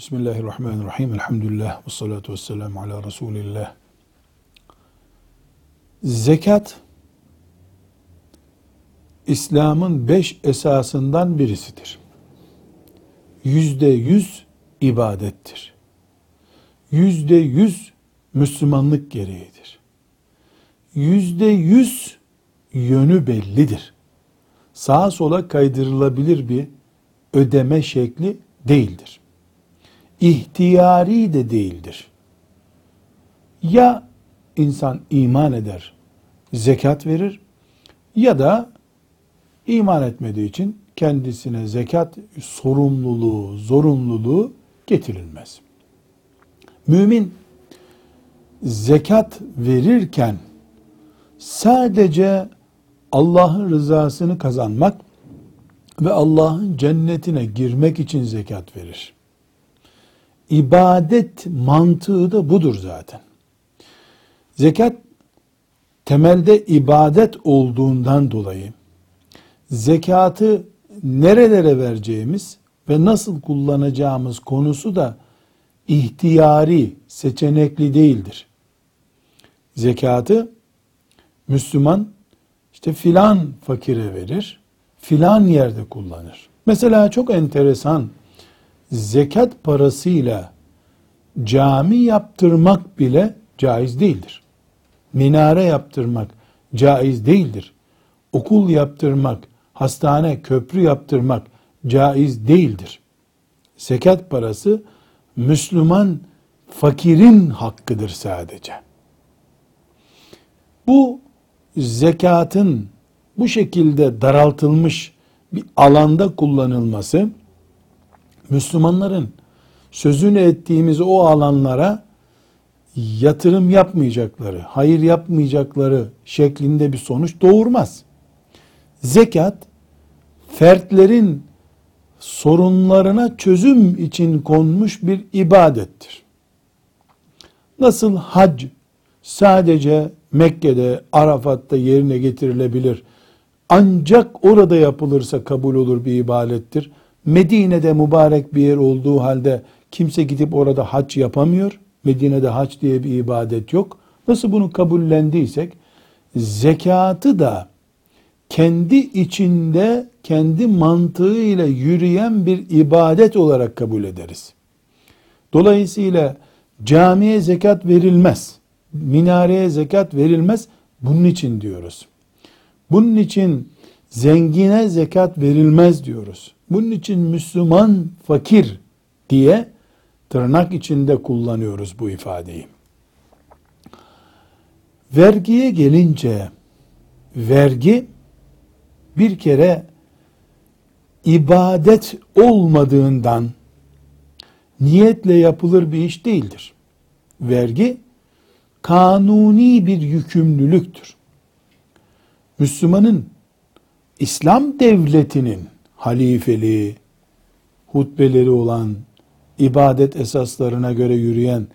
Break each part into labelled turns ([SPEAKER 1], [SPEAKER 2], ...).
[SPEAKER 1] Bismillahirrahmanirrahim. Elhamdülillah. Ve salatu ve selamu ala Resulillah. Zekat, İslam'ın beş esasından birisidir. Yüzde yüz ibadettir. Yüzde yüz Müslümanlık gereğidir. Yüzde yüz yönü bellidir. Sağa sola kaydırılabilir bir ödeme şekli değildir. İhtiyari de değildir. Ya insan iman eder, zekat verir ya da iman etmediği için kendisine zekat sorumluluğu, zorunluluğu getirilmez. Mümin zekat verirken sadece Allah'ın rızasını kazanmak ve Allah'ın cennetine girmek için zekat verir. İbadet mantığı da budur zaten. Zekat temelde ibadet olduğundan dolayı zekatı nerelere vereceğimiz ve nasıl kullanacağımız konusu da ihtiyari, seçenekli değildir. Zekatı Müslüman işte filan fakire verir, filan yerde kullanır. Mesela çok enteresan zekat parasıyla cami yaptırmak bile caiz değildir. Minare yaptırmak caiz değildir. Okul yaptırmak, hastane, köprü yaptırmak caiz değildir. Zekat parası Müslüman fakirin hakkıdır sadece. Bu zekatın bu şekilde daraltılmış bir alanda kullanılması Müslümanların sözünü ettiğimiz o alanlara yatırım yapmayacakları, hayır yapmayacakları şeklinde bir sonuç doğurmaz. Zekat fertlerin sorunlarına çözüm için konmuş bir ibadettir. Nasıl hac sadece Mekke'de, Arafat'ta yerine getirilebilir. Ancak orada yapılırsa kabul olur bir ibadettir. Medine'de mübarek bir yer olduğu halde kimse gidip orada hac yapamıyor. Medine'de hac diye bir ibadet yok. Nasıl bunu kabullendiysek zekatı da kendi içinde kendi mantığıyla yürüyen bir ibadet olarak kabul ederiz. Dolayısıyla camiye zekat verilmez. Minareye zekat verilmez. Bunun için diyoruz. Bunun için zengine zekat verilmez diyoruz. Bunun için Müslüman fakir diye tırnak içinde kullanıyoruz bu ifadeyi. Vergiye gelince vergi bir kere ibadet olmadığından niyetle yapılır bir iş değildir. Vergi kanuni bir yükümlülüktür. Müslümanın İslam devletinin halifeliği, hutbeleri olan, ibadet esaslarına göre yürüyen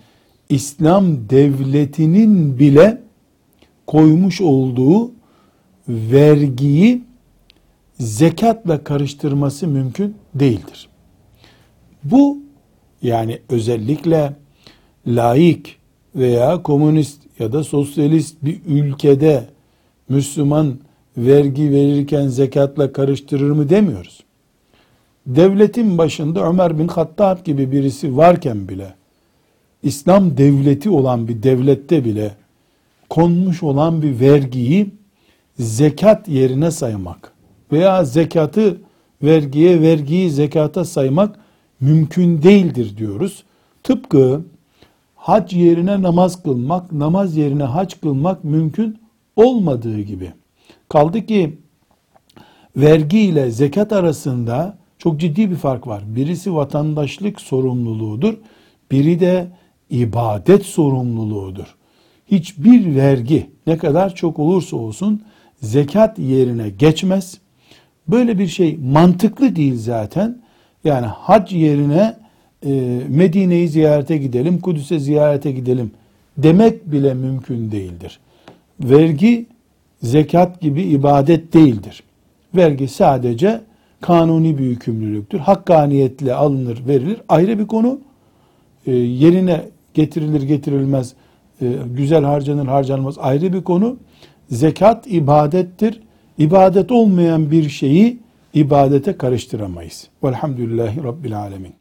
[SPEAKER 1] İslam devletinin bile koymuş olduğu vergiyi zekatla karıştırması mümkün değildir. Bu yani özellikle laik veya komünist ya da sosyalist bir ülkede Müslüman vergi verirken zekatla karıştırır mı demiyoruz. Devletin başında Ömer bin Hattab gibi birisi varken bile İslam devleti olan bir devlette bile konmuş olan bir vergiyi zekat yerine saymak veya zekatı vergiye, vergiyi zekata saymak mümkün değildir diyoruz. Tıpkı hac yerine namaz kılmak, namaz yerine hac kılmak mümkün olmadığı gibi. Kaldı ki vergi ile zekat arasında çok ciddi bir fark var. Birisi vatandaşlık sorumluluğudur, biri de ibadet sorumluluğudur. Hiçbir vergi ne kadar çok olursa olsun zekat yerine geçmez. Böyle bir şey mantıklı değil zaten. Yani hac yerine e, Medine'yi ziyarete gidelim, Kudüs'e ziyarete gidelim demek bile mümkün değildir. Vergi zekat gibi ibadet değildir. Vergi sadece kanuni bir yükümlülüktür. Hakkaniyetle alınır, verilir. Ayrı bir konu. e, yerine getirilir getirilmez, e, güzel harcanır harcanmaz ayrı bir konu. Zekat ibadettir. İbadet olmayan bir şeyi ibadete karıştıramayız. Velhamdülillahi Rabbil Alemin.